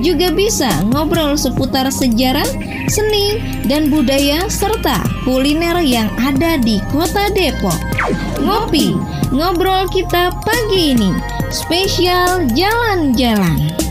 juga bisa ngobrol seputar sejarah, seni, dan budaya serta kuliner yang ada di kota Depok. Ngopi, ngobrol kita pagi ini, spesial jalan-jalan.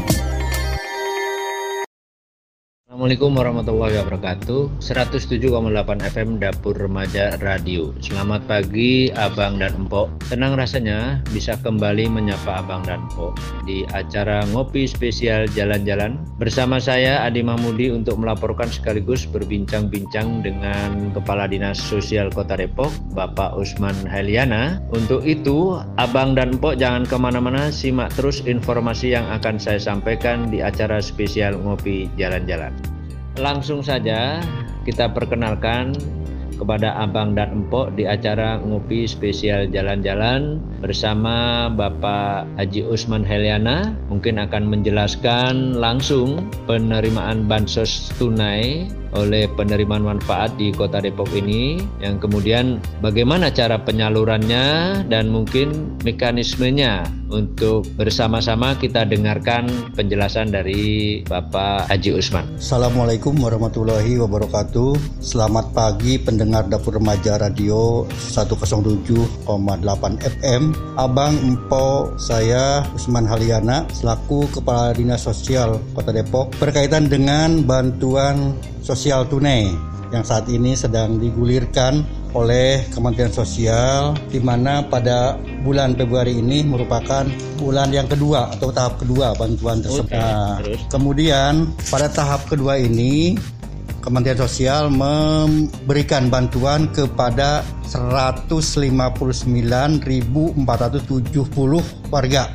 Assalamualaikum warahmatullahi wabarakatuh. 107,8 FM Dapur Remaja Radio. Selamat pagi Abang dan Empok. Senang rasanya bisa kembali menyapa Abang dan Empok Di acara Ngopi Spesial Jalan-Jalan. Bersama saya Adi Mahmudi untuk melaporkan sekaligus berbincang-bincang dengan Kepala Dinas Sosial Kota Depok Bapak Usman Heliana. Untuk itu Abang dan Empok jangan ke mana-mana Simak terus informasi yang akan saya sampaikan di acara spesial Ngopi Jalan-Jalan langsung saja kita perkenalkan kepada Abang dan Empok di acara ngopi spesial jalan-jalan bersama Bapak Haji Usman Heliana. Mungkin akan menjelaskan langsung penerimaan bansos tunai oleh penerimaan manfaat di Kota Depok ini yang kemudian bagaimana cara penyalurannya dan mungkin mekanismenya untuk bersama-sama kita dengarkan penjelasan dari Bapak Haji Usman. Assalamualaikum warahmatullahi wabarakatuh. Selamat pagi pendengar Dapur Remaja Radio 107,8 FM. Abang Empo saya Usman Haliana selaku Kepala Dinas Sosial Kota Depok berkaitan dengan bantuan sosial tunai yang saat ini sedang digulirkan oleh Kementerian Sosial di mana pada bulan Februari ini merupakan bulan yang kedua atau tahap kedua bantuan tersebut. Okay, nah, kemudian pada tahap kedua ini Kementerian Sosial memberikan bantuan kepada 159.470 warga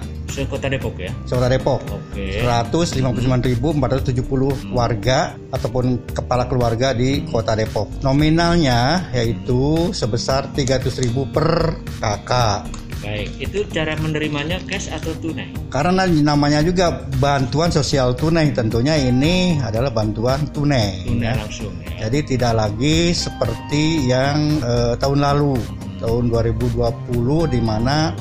Kota Depok ya? Kota Depok. Oke. Okay. 159.470 hmm. warga ataupun kepala keluarga di Kota Depok. Nominalnya yaitu sebesar 300.000 per kakak. Baik, itu cara menerimanya cash atau tunai? Karena namanya juga bantuan sosial tunai, tentunya ini adalah bantuan tunai. Tunai ya. langsung ya. Jadi tidak lagi seperti yang uh, tahun lalu, tahun 2020 di mana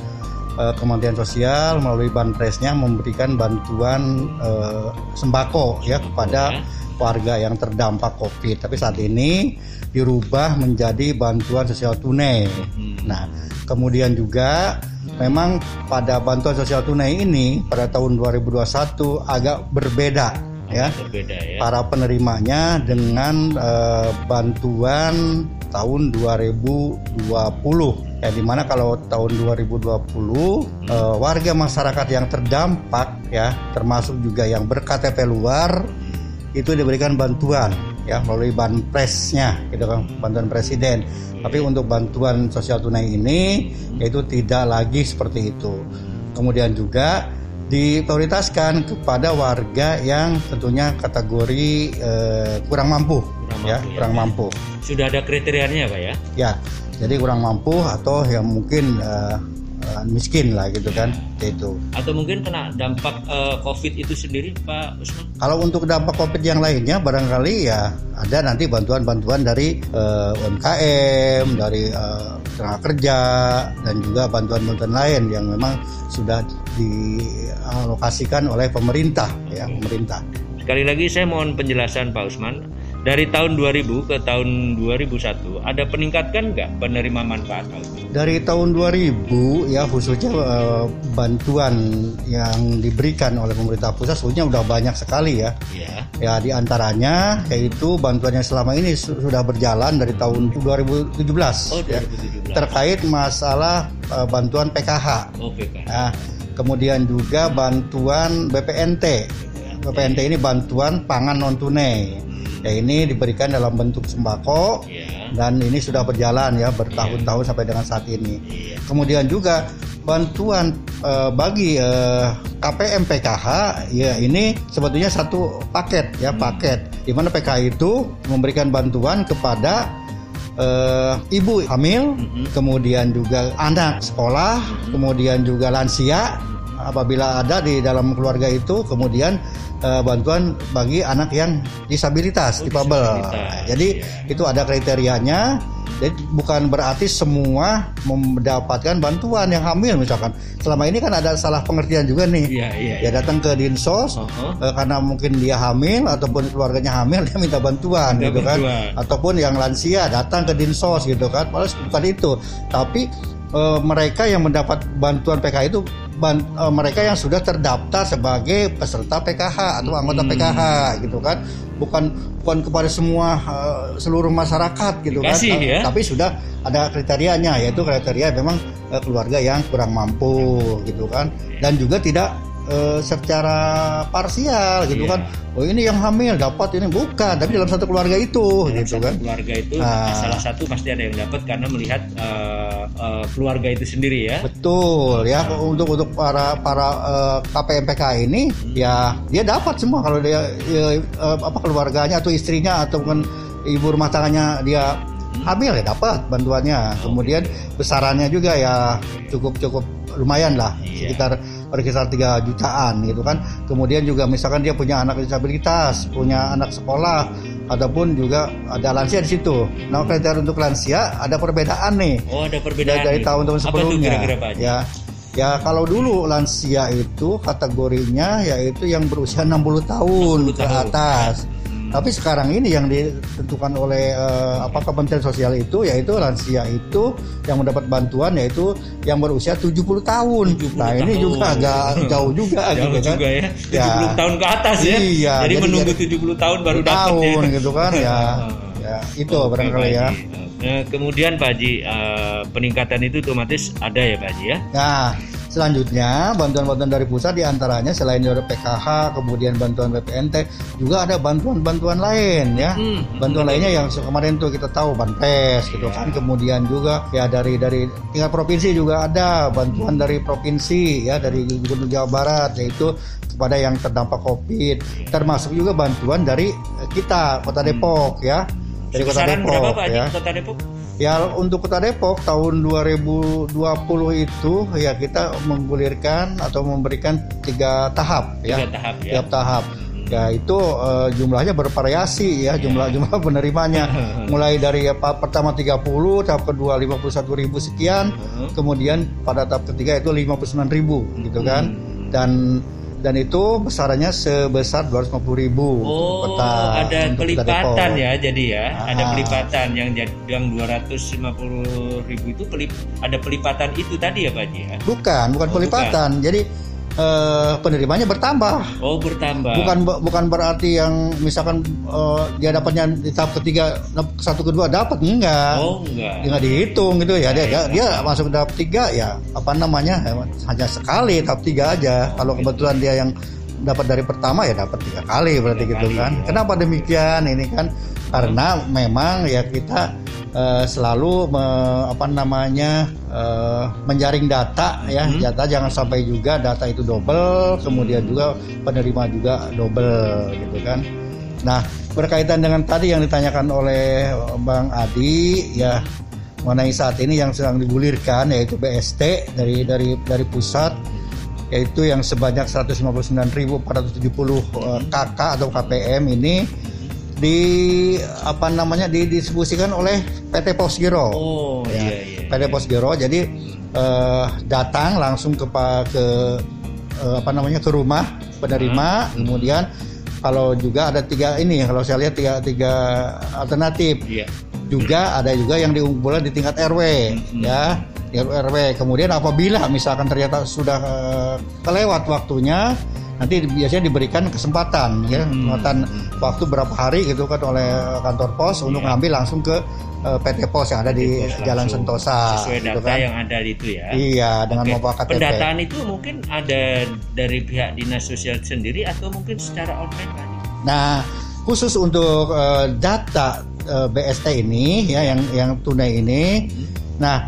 uh, Kementerian Sosial melalui Banpresnya memberikan bantuan uh, sembako ya kepada warga yang terdampak Covid. Tapi saat ini dirubah menjadi bantuan sosial tunai. Hmm. Nah, kemudian juga memang pada bantuan sosial tunai ini pada tahun 2021 agak berbeda ya. Berbeda ya. Para penerimanya dengan uh, bantuan tahun 2020 ya di mana kalau tahun 2020 hmm. uh, warga masyarakat yang terdampak ya termasuk juga yang berKTP luar itu diberikan bantuan ya melalui banpresnya gitu kan bantuan presiden. Tapi untuk bantuan sosial tunai ini itu tidak lagi seperti itu. Kemudian juga diprioritaskan kepada warga yang tentunya kategori eh, kurang mampu kurang ya, mampu, ya kurang mampu. Sudah ada kriterianya pak ya? Ya, jadi kurang mampu atau yang mungkin uh, uh, miskin lah gitu kan itu. Atau mungkin kena dampak uh, COVID itu sendiri Pak Usman? Kalau untuk dampak COVID yang lainnya barangkali ya ada nanti bantuan-bantuan dari uh, UMKM, dari uh, tenaga kerja dan juga bantuan-bantuan lain yang memang sudah dialokasikan oleh pemerintah ya pemerintah. Sekali lagi saya mohon penjelasan Pak Usman dari tahun 2000 ke tahun 2001 ada peningkatan nggak penerima manfaat Dari tahun 2000 ya khususnya uh, bantuan yang diberikan oleh pemerintah pusat sebetulnya udah banyak sekali ya. Yeah. Ya di antaranya yaitu bantuan yang selama ini sudah berjalan dari tahun 2017, oh, 2017. Ya, terkait masalah uh, bantuan PKH. Oh, PKH. Nah, kemudian juga bantuan BPNT. BPNT ini bantuan pangan non tunai ya ini diberikan dalam bentuk sembako yeah. dan ini sudah berjalan ya bertahun-tahun yeah. sampai dengan saat ini. Yeah. Kemudian juga bantuan uh, bagi uh, KPM PKH ya ini sebetulnya satu paket ya hmm. paket di mana PKH itu memberikan bantuan kepada eh, ibu hamil, Mhm. kemudian juga anak sekolah, kemudian juga lansia apabila ada di dalam keluarga itu, kemudian eh, bantuan bagi anak yang disabilitas, Oh, difabel. disabilitas, Jadi ya. itu ada kriterianya. Jadi bukan berarti semua mendapatkan bantuan yang hamil misalkan. Selama ini kan ada salah pengertian juga nih. Iya, iya. Ya datang ke dinsos Oh, eh, karena mungkin dia hamil ataupun keluarganya hamil dia minta bantuan Minta gitu kan bantuan. ataupun yang lansia datang ke dinsos gitu kan padahal bukan itu tapi eh, mereka yang mendapat bantuan PKH itu ban- eh, mereka yang sudah terdaftar sebagai peserta PKH atau anggota Hmm. PKH gitu kan bukan bukan kepada semua eh, seluruh masyarakat gitu Dikasih, kan ya. tapi sudah ada kriterianya yaitu kriteria memang eh, keluarga yang kurang mampu gitu kan dan juga tidak eh, secara parsial gitu Iya. kan. Oh ini yang hamil dapat ini bukan. Tapi dalam satu keluarga itu Dalam gitu satu kan. keluarga itu Ah. salah satu pasti ada yang dapat karena melihat eh, eh, keluarga itu sendiri ya. betul ya. Untuk untuk para para eh, KPMPK ini ya dia dapat semua. Kalau dia ya, eh, apa keluarganya atau istrinya ataupun ibu rumah tangganya dia hamil ya dapat bantuannya. Kemudian besarannya juga ya cukup cukup lumayan lah. Iya. sekitar berkisar 3 jutaan gitu kan kemudian juga misalkan dia punya anak disabilitas punya anak sekolah ataupun juga ada lansia di situ nah kriteria untuk lansia ada perbedaan nih Oh, ada perbedaan dari tahun-tahun Apa tuh sebelumnya. kira-kira Pak Haji? ya, ya kalau dulu lansia itu kategorinya yaitu yang berusia 60 tahun 60 ke tahun. atas. Tapi sekarang ini yang ditentukan oleh eh, apa Kementerian Sosial itu yaitu lansia itu yang mendapat bantuan yaitu yang berusia 70 tahun. 70 nah, ini tahun. juga agak jauh juga Jauh gitu kan. juga ya. 70 Ya. tahun ke atas ya. Iya, Jadi, jadi- menunggu jadi- 70 tahun baru dapat tahun ya. gitu kan ya. ya itu Oke, barangkali ya. Nah, kemudian Pak Haji, eh, peningkatan itu otomatis ada ya Pak Haji ya? Nah, selanjutnya bantuan-bantuan dari pusat di antaranya selain dari PKH, kemudian bantuan BPNT, juga ada bantuan-bantuan lain ya. Hmm. Bantuan lainnya yang kemarin tuh kita tahu Banpres gitu kan. Kemudian juga ya dari dari tingkat provinsi juga ada bantuan dari provinsi ya dari Gubernur Jawa Barat yaitu kepada yang terdampak Covid. Termasuk juga bantuan dari kita Kota Depok ya. Dari Kota Depok berapa Pak ya. Kota Depok? Ya untuk Kota Depok tahun 2020 itu ya kita menggulirkan atau memberikan tiga tahap ya. Tiga tahap ya. Tiap tahap. Ya itu eh, jumlahnya bervariasi ya jumlah jumlah penerimanya mulai dari ya, pertama 30, tahap kedua 51 ribu sekian, Hmm. kemudian pada tahap ketiga itu 59 ribu gitu kan Hmm. dan dan itu besarannya sebesar 250 ribu Oh, peta ada Kota pelipatan ya jadi ya. Ada Ah. pelipatan yang jadi yang 250 ribu itu pelip, ada pelipatan itu tadi ya Pak Haji ya? Bukan, bukan Oh, pelipatan. Jadi eh, penerimanya bertambah. Oh bertambah. Bukan bukan berarti yang misalkan eh, dia dapatnya di tahap ketiga satu kedua dapat enggak. Oh enggak. Dia nggak dihitung gitu ya. Dia, dia, Baik. dia masuk tahap tiga ya apa namanya hanya sekali tahap tiga aja. Kalau kebetulan dia yang dapat dari pertama ya dapat tiga kali berarti Tiga gitu kali, kan. ya. Kenapa demikian? Ini kan karena memang ya kita eh, selalu me- apa namanya eh, menjaring data ya Hmm. data jangan sampai juga data itu double kemudian juga penerima juga double gitu kan. Nah berkaitan dengan tadi yang ditanyakan oleh Bang Adi ya mengenai saat ini yang sedang digulirkan yaitu BST dari dari dari pusat yaitu yang sebanyak 159.470 eh, KK atau KPM ini di apa namanya didistribusikan oleh PT Pos Giro. Oh Ya, iya iya. PT Pos Giro jadi eh, datang langsung ke ke eh, apa namanya ke rumah penerima Hmm. kemudian kalau juga ada tiga ini kalau saya lihat tiga tiga alternatif Iya. juga ada juga yang diunggulkan di tingkat RW Hmm. ya di RW kemudian apabila misalkan ternyata sudah eh, kelewat waktunya nanti biasanya diberikan kesempatan ya Hmm. kesempatan waktu berapa hari gitu kan oleh kantor pos untuk Iya. ngambil langsung ke eh, PT Pos yang ada di Pos Jalan langsung. Sentosa Sesuai gitu data kan. yang ada di itu ya. Iya dengan Oke. membawa KTP. Pendataan itu mungkin ada dari pihak dinas sosial sendiri atau mungkin secara online Haji? Nah, khusus untuk eh, data eh, BST ini ya yang yang tunai ini, nah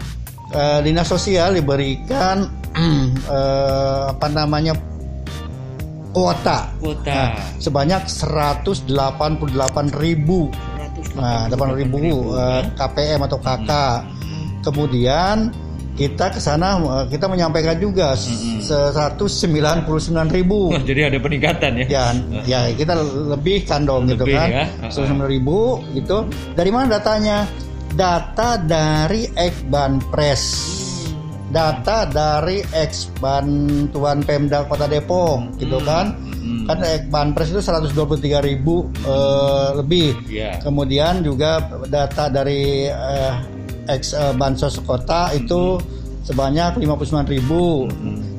eh, dinas sosial diberikan eh, apa namanya kuota Kuota Nah, sebanyak 188 ribu Nah, 800 ribu uh, KPM atau KK. Kemudian kita ke sana uh, kita menyampaikan juga Hmm. 199 ribu. Wah, jadi ada peningkatan ya. Ya, ya kita lebih kan dong gitu Lebih kan. ya. 199 ribu gitu. Dari mana datanya? Data dari Ekban Press. Data dari ex bantuan Pemda Kota Depok gitu kan. Hmm. Kan Ekban Press itu 123 ribu eh, lebih. Iya. Kemudian juga data dari eh, ex eh, bansos kota itu sebanyak 59 ribu.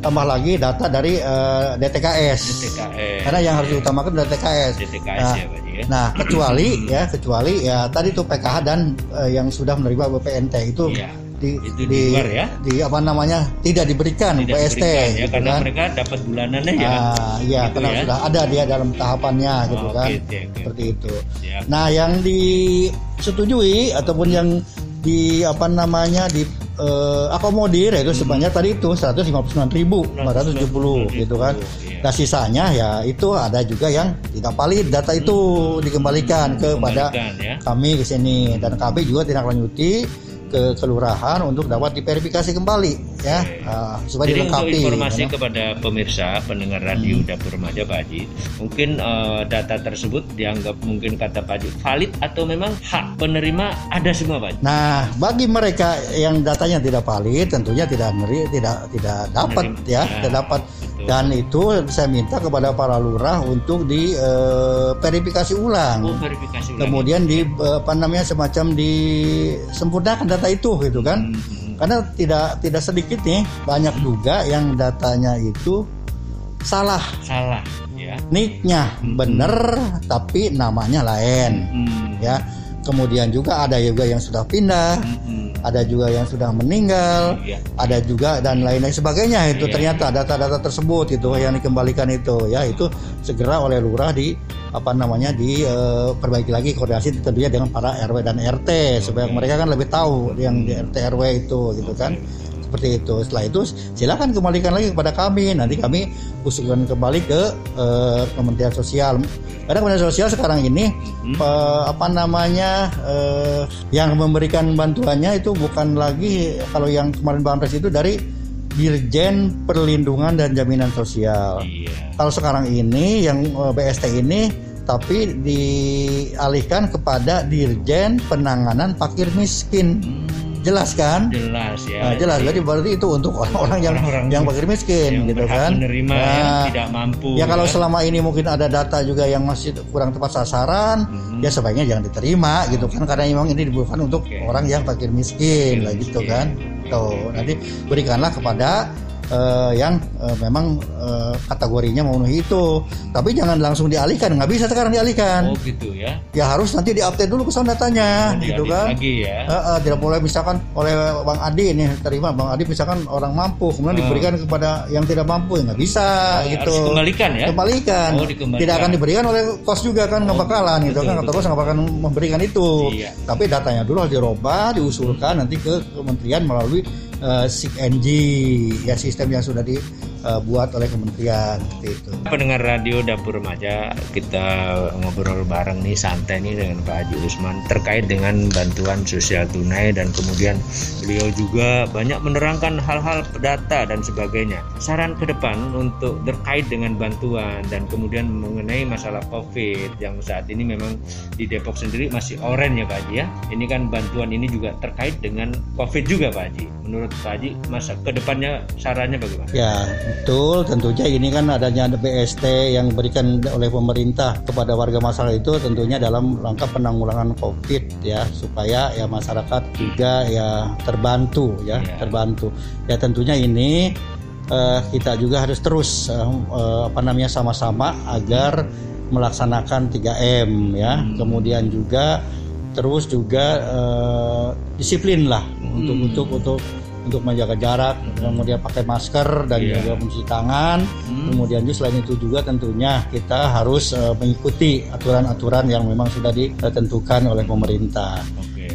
Tambah lagi data dari eh, DTKS. DTKS. Karena yang harus diutamakan adalah DTKS. DTKS Nah, ya Pak ya. Nah, kecuali ya, kecuali ya tadi tuh PKH dan eh, yang sudah menerima BPNT itu Iya. Di, Itu di luar ya? di apa namanya tidak diberikan Tidak PST diberikan ya gitu karena kan. mereka dapat bulanannya ya. Ah, iya, Gitu karena ya. sudah ada dia dalam tahapannya gitu Oh, kan. oke, oke. Seperti itu. Nah, yang disetujui ataupun yang di apa namanya di eh, akomodir Hmm. itu sebanyak tadi itu 159.470 gitu kan. Iya. Nah sisanya ya itu ada juga yang tidak valid data itu dikembalikan kepada Kembalikan ya. kami ke sini dan kami juga tidak lanjuti ke kelurahan untuk dapat diverifikasi kembali ya. Ah, supaya Jadi untuk dilengkapi. informasi ya. kepada pemirsa pendengar radio Dapur Remaja Pak Haji, mungkin eh, data tersebut dianggap mungkin kata Pak Haji valid atau memang hak penerima ada semua Pak Haji? Nah, bagi mereka yang datanya tidak valid, tentunya tidak ngeri, tidak tidak dapat Menerima. ya, Ya, tidak dapat. Betul. Dan itu saya minta kepada para lurah untuk di eh, verifikasi ulang. Oh, verifikasi ulang. Kemudian di eh, apa namanya semacam disempurnakan data itu gitu kan. Hmm, Karena tidak tidak sedikit nih, banyak juga yang datanya itu salah. salah ya. Nicknya bener tapi namanya lain Hmm, ya. Kemudian juga ada juga yang sudah pindah, hmm, ada juga yang sudah meninggal, Iya. ada juga dan lain-lain sebagainya. Itu Iya. ternyata data-data tersebut itu yang dikembalikan itu ya. Itu segera oleh lurah di apa namanya diperbaiki lagi koordinasi tentunya dengan para RW dan RT supaya mereka kan lebih tahu yang di RT RW itu gitu kan seperti itu. Setelah itu silakan kembalikan lagi kepada kami. Nanti kami usulkan kembali ke eh, Kementerian Sosial. Karena Kementerian Sosial sekarang ini eh, apa namanya eh, yang memberikan bantuannya itu bukan lagi kalau yang kemarin Banpres itu dari Dirjen Perlindungan dan Jaminan Sosial. Iya. kalau sekarang ini yang BST ini tapi dialihkan kepada Dirjen Penanganan Fakir Miskin jelas kan Jelas ya. Nah, jelas Jadi, berarti itu untuk orang-orang yang Orang-orang yang fakir miskin yang gitu kan menerima ya, Nah, tidak mampu. ya kalau selama ini mungkin ada data juga yang masih kurang tepat sasaran Mhm. ya sebaiknya jangan diterima gitu kan karena memang ini dibutuhkan untuk Oke. orang yang fakir miskin Fakir lah gitu miskin. kan tuh nanti berikanlah kepada eh, yang eh, memang eh, kategorinya memenuhi itu tapi jangan langsung dialihkan nggak bisa sekarang dialihkan Oh gitu ya. ya harus nanti diupdate dulu ke sana datanya Oh, gitu kan Lagi ya. Eh, eh, tidak boleh misalkan oleh Bang Adi ini terima Bang Adi misalkan orang mampu kemudian Hmm. diberikan kepada yang tidak mampu ya nggak bisa Oh, gitu Harus dikembalikan ya. kembalikan. Oh, dikembalikan. tidak akan diberikan oleh kos juga kan nggak Oh, bakalan gitu betul, kan kata kos nggak bakalan memberikan itu Iya. tapi datanya dulu harus dirubah diusulkan nanti ke kementerian melalui uh, SIG ya sistem yang sudah dibuat oleh kementerian seperti itu Pendengar radio Dapur Remaja, kita ngobrol bareng nih santai nih dengan Pak Haji Usman terkait dengan bantuan sosial tunai dan kemudian beliau juga banyak menerangkan hal-hal data dan sebagainya. Saran ke depan untuk terkait dengan bantuan dan kemudian mengenai masalah COVID yang saat ini memang di Depok sendiri masih orange ya Pak Haji ya. Ini kan bantuan ini juga terkait dengan COVID juga Pak Haji. Menurut Pak Haji, masa ke depannya sarannya bagaimana? Ya, betul. Tentunya ini kan adanya BST yang diberikan oleh pemerintah kepada warga masyarakat itu tentunya dalam rangka penanggulangan COVID ya supaya ya masyarakat juga ya terbantu ya, Iya. terbantu. Ya tentunya ini eh, kita juga harus terus eh, eh, apa namanya sama-sama agar melaksanakan 3M ya. Hmm. Kemudian juga terus juga eh, disiplin lah Hmm. untuk untuk untuk menjaga jarak, kemudian pakai masker dan Iya. juga mencuci tangan. Hmm. Kemudian juga selain itu juga tentunya kita harus eh, mengikuti aturan-aturan yang memang sudah ditentukan oleh pemerintah.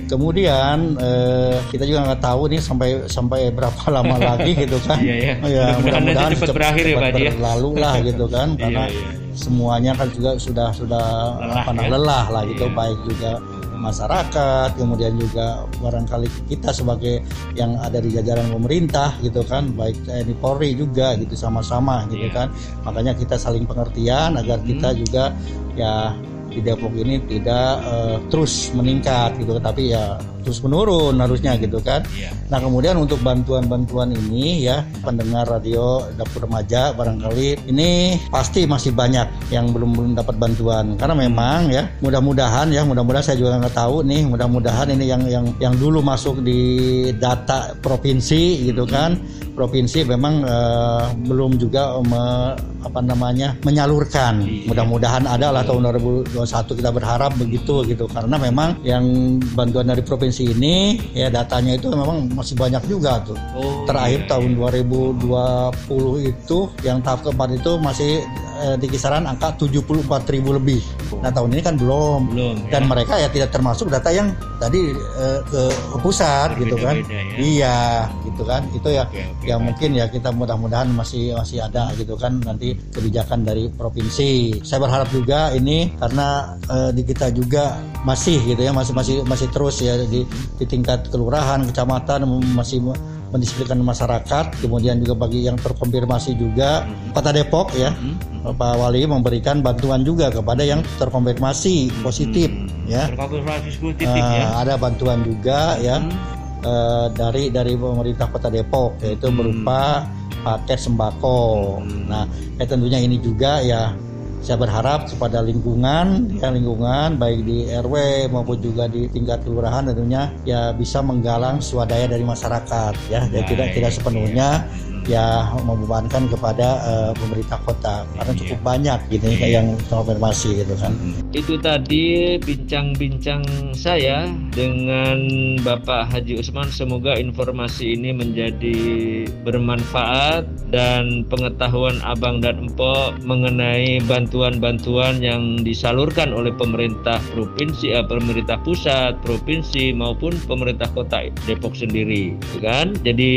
Kemudian eh, kita juga nggak tahu nih sampai sampai berapa lama lagi gitu kan. Iya, iya. Ya, Mudah-mudahan cepat cepat- berakhir ya, cepat Pak Haji, ya. Berlalu lah gitu kan Iya, karena iya, iya. semuanya kan juga sudah sudah Lelah, apa ya? lelah lah gitu Iya. baik juga masyarakat kemudian juga barangkali kita sebagai yang ada di jajaran pemerintah gitu kan baik TNI Polri juga gitu sama-sama gitu Iya. kan makanya kita saling pengertian agar Hmm. kita juga ya di Depok ini tidak eh, terus meningkat gitu tapi ya terus menurun harusnya gitu kan. Iya. Nah kemudian untuk bantuan-bantuan ini ya pendengar radio dapur remaja barangkali ini pasti masih banyak yang belum belum dapat bantuan. Karena memang ya mudah-mudahan ya mudah-mudahan saya juga nggak tahu nih mudah-mudahan ini yang yang yang dulu masuk di data provinsi gitu kan. Provinsi memang eh, belum juga me- apa namanya menyalurkan. Iya. mudah-mudahan ada lah tahun 2021 kita berharap begitu gitu. Karena memang yang bantuan dari provinsi ini ya datanya itu memang masih banyak juga tuh Oh, terakhir iya, tahun iya. 2020 itu yang tahap keempat itu masih eh, di kisaran angka 74.000 lebih nah tahun ini kan belum belum ya. dan mereka ya tidak termasuk data yang tadi eh, ke, ke pusat gitu kan ya. iya gitu kan itu ya Oke, oke, yang mungkin ya kita mudah-mudahan masih masih ada gitu kan nanti kebijakan dari provinsi. Saya berharap juga ini karena eh, di kita juga masih gitu ya masih masih masih terus ya di, di tingkat kelurahan, kecamatan masih me- mendisiplinkan masyarakat. Kemudian juga bagi yang terkonfirmasi juga Kota Depok ya Hmm, Pak Wali memberikan bantuan juga kepada yang terkonfirmasi positif ya. Terkonfirmasi positif Eh, ya. ada bantuan juga ya Hmm. eh, dari dari pemerintah Kota Depok yaitu Hmm. berupa paket sembako. Hmm. Nah, ya tentunya ini juga ya saya berharap kepada lingkungan ya lingkungan baik di RW maupun juga di tingkat kelurahan tentunya ya bisa menggalang swadaya dari masyarakat ya dan tidak tidak sepenuhnya iya. Ya membebankan kepada eh, pemerintah kota karena Iya. cukup banyak gitu ya, Iya. yang terkonfirmasi gitu kan. Itu tadi bincang-bincang saya dengan Bapak Haji Usman. Semoga informasi ini menjadi bermanfaat dan pengetahuan Abang dan Empok mengenai bantuan-bantuan yang disalurkan oleh pemerintah provinsi, eh, pemerintah pusat, provinsi maupun pemerintah kota Depok sendiri, kan? Jadi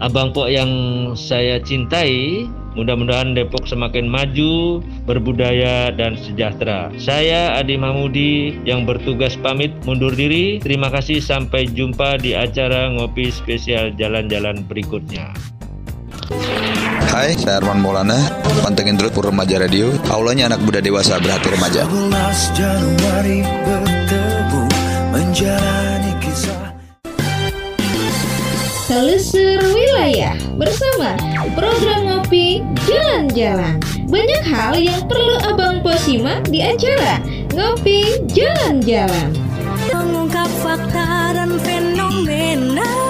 Abang Pok yang saya cintai, Mudah-mudahan Depok semakin maju, berbudaya dan sejahtera. Saya Adi Mahmudi yang bertugas pamit mundur diri. Terima kasih sampai jumpa di acara ngopi spesial jalan-jalan berikutnya. Hai, saya Arman Maulana. Pantengin terus Pur Remaja Radio. Aulanya anak muda dewasa berhati remaja. 11 Januari bertemu menjalani Telusur Wilayah bersama program ngopi jalan-jalan. Banyak hal yang perlu Abang Po simak di acara Ngopi Jalan-Jalan. mengungkap fakta dan fenomena